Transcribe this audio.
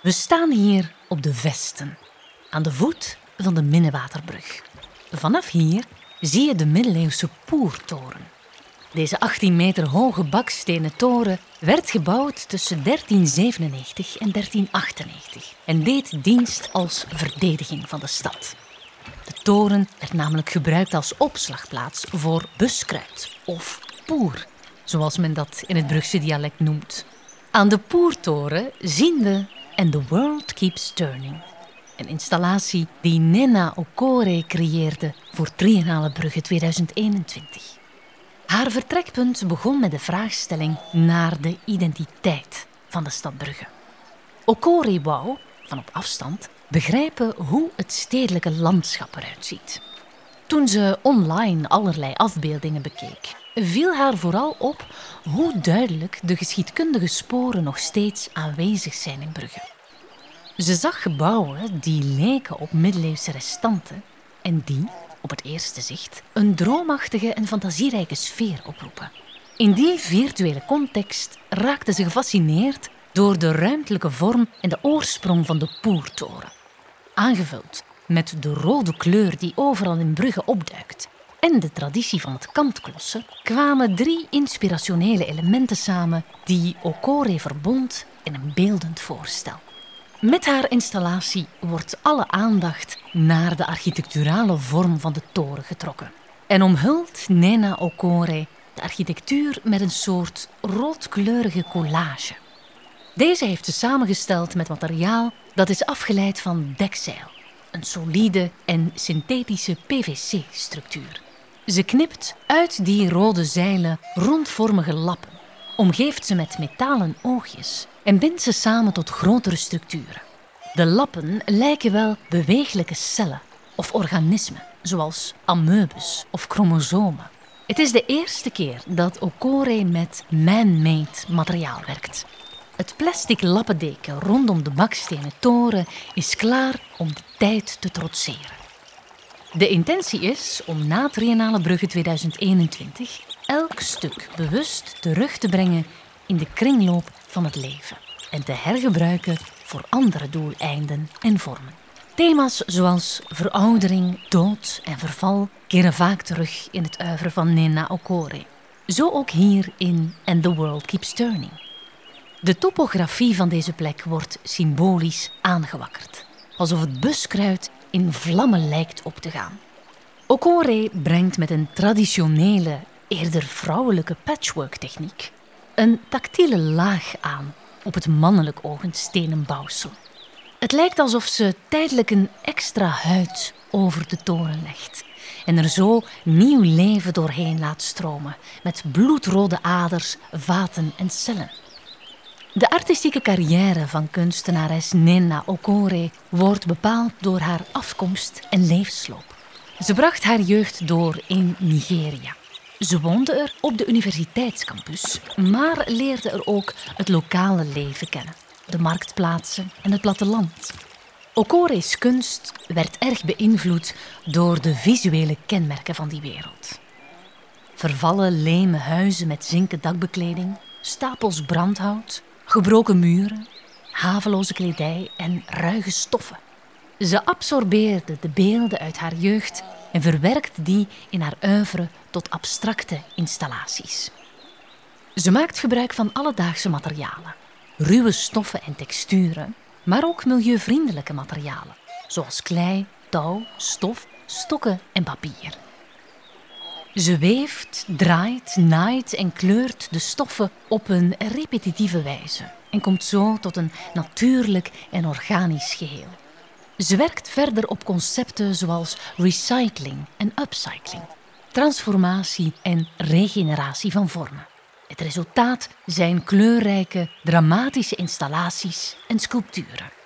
We staan hier op de Vesten, aan de voet van de Minnewaterbrug. Vanaf hier zie je de middeleeuwse Poertoren. Deze 18 meter hoge bakstenen toren werd gebouwd tussen 1397 en 1398 en deed dienst als verdediging van de stad. De toren werd namelijk gebruikt als opslagplaats voor buskruid of poer, zoals men dat in het Brugse dialect noemt. Aan de Poertoren zien we And the World Keeps Turning. Een installatie die Nena Okore creëerde voor Triennale Brugge 2021. Haar vertrekpunt begon met de vraagstelling naar de identiteit van de stad Brugge. Okore wou, van op afstand, begrijpen hoe het stedelijke landschap eruit ziet. Toen ze online allerlei afbeeldingen bekeek, viel haar vooral op hoe duidelijk de geschiedkundige sporen nog steeds aanwezig zijn in Brugge. Ze zag gebouwen die leken op middeleeuwse restanten en die, op het eerste zicht, een droomachtige en fantasierijke sfeer oproepen. In die virtuele context raakte ze gefascineerd door de ruimtelijke vorm en de oorsprong van de Poertoren. Aangevuld met de rode kleur die overal in Brugge opduikt en de traditie van het kantklossen, kwamen drie inspirationele elementen samen die Okore verbond in een beeldend voorstel. Met haar installatie wordt alle aandacht naar de architecturale vorm van de toren getrokken. En omhult Nena Okore de architectuur met een soort roodkleurige collage. Deze heeft ze samengesteld met materiaal dat is afgeleid van dekzeil, een solide en synthetische PVC-structuur. Ze knipt uit die rode zeilen rondvormige lappen, omgeeft ze met metalen oogjes en bindt ze samen tot grotere structuren. De lappen lijken wel bewegelijke cellen of organismen, zoals amoebes of chromosomen. Het is de eerste keer dat Okore met man-made materiaal werkt. Het plastic lappendeken rondom de bakstenen toren is klaar om de tijd te trotseren. De intentie is om na Triennale Brugge 2021 elk stuk bewust terug te brengen in de kringloop van het leven en te hergebruiken voor andere doeleinden en vormen. Thema's zoals veroudering, dood en verval keren vaak terug in het uiveren van Nena Okore. Zo ook hier in And the World Keeps Turning. De topografie van deze plek wordt symbolisch aangewakkerd, alsof het buskruid in vlammen lijkt op te gaan. Okore brengt met een traditionele, eerder vrouwelijke patchwork-techniek een tactiele laag aan op het mannelijk ogend stenen bouwsel. Het lijkt alsof ze tijdelijk een extra huid over de toren legt en er zo nieuw leven doorheen laat stromen met bloedrode aders, vaten en cellen. De artistieke carrière van kunstenares Nena Okore wordt bepaald door haar afkomst en levensloop. Ze bracht haar jeugd door in Nigeria. Ze woonde er op de universiteitscampus, maar leerde er ook het lokale leven kennen, de marktplaatsen en het platteland. Okore's kunst werd erg beïnvloed door de visuele kenmerken van die wereld. Vervallen leme huizen met zinken dakbekleding, stapels brandhout, gebroken muren, haveloze kledij en ruige stoffen. Ze absorbeerde de beelden uit haar jeugd en verwerkt die in haar oeuvre tot abstracte installaties. Ze maakt gebruik van alledaagse materialen, ruwe stoffen en texturen, maar ook milieuvriendelijke materialen, zoals klei, touw, stof, stokken en papier. Ze weeft, draait, naait en kleurt de stoffen op een repetitieve wijze en komt zo tot een natuurlijk en organisch geheel. Ze werkt verder op concepten zoals recycling en upcycling, transformatie en regeneratie van vormen. Het resultaat zijn kleurrijke, dramatische installaties en sculpturen.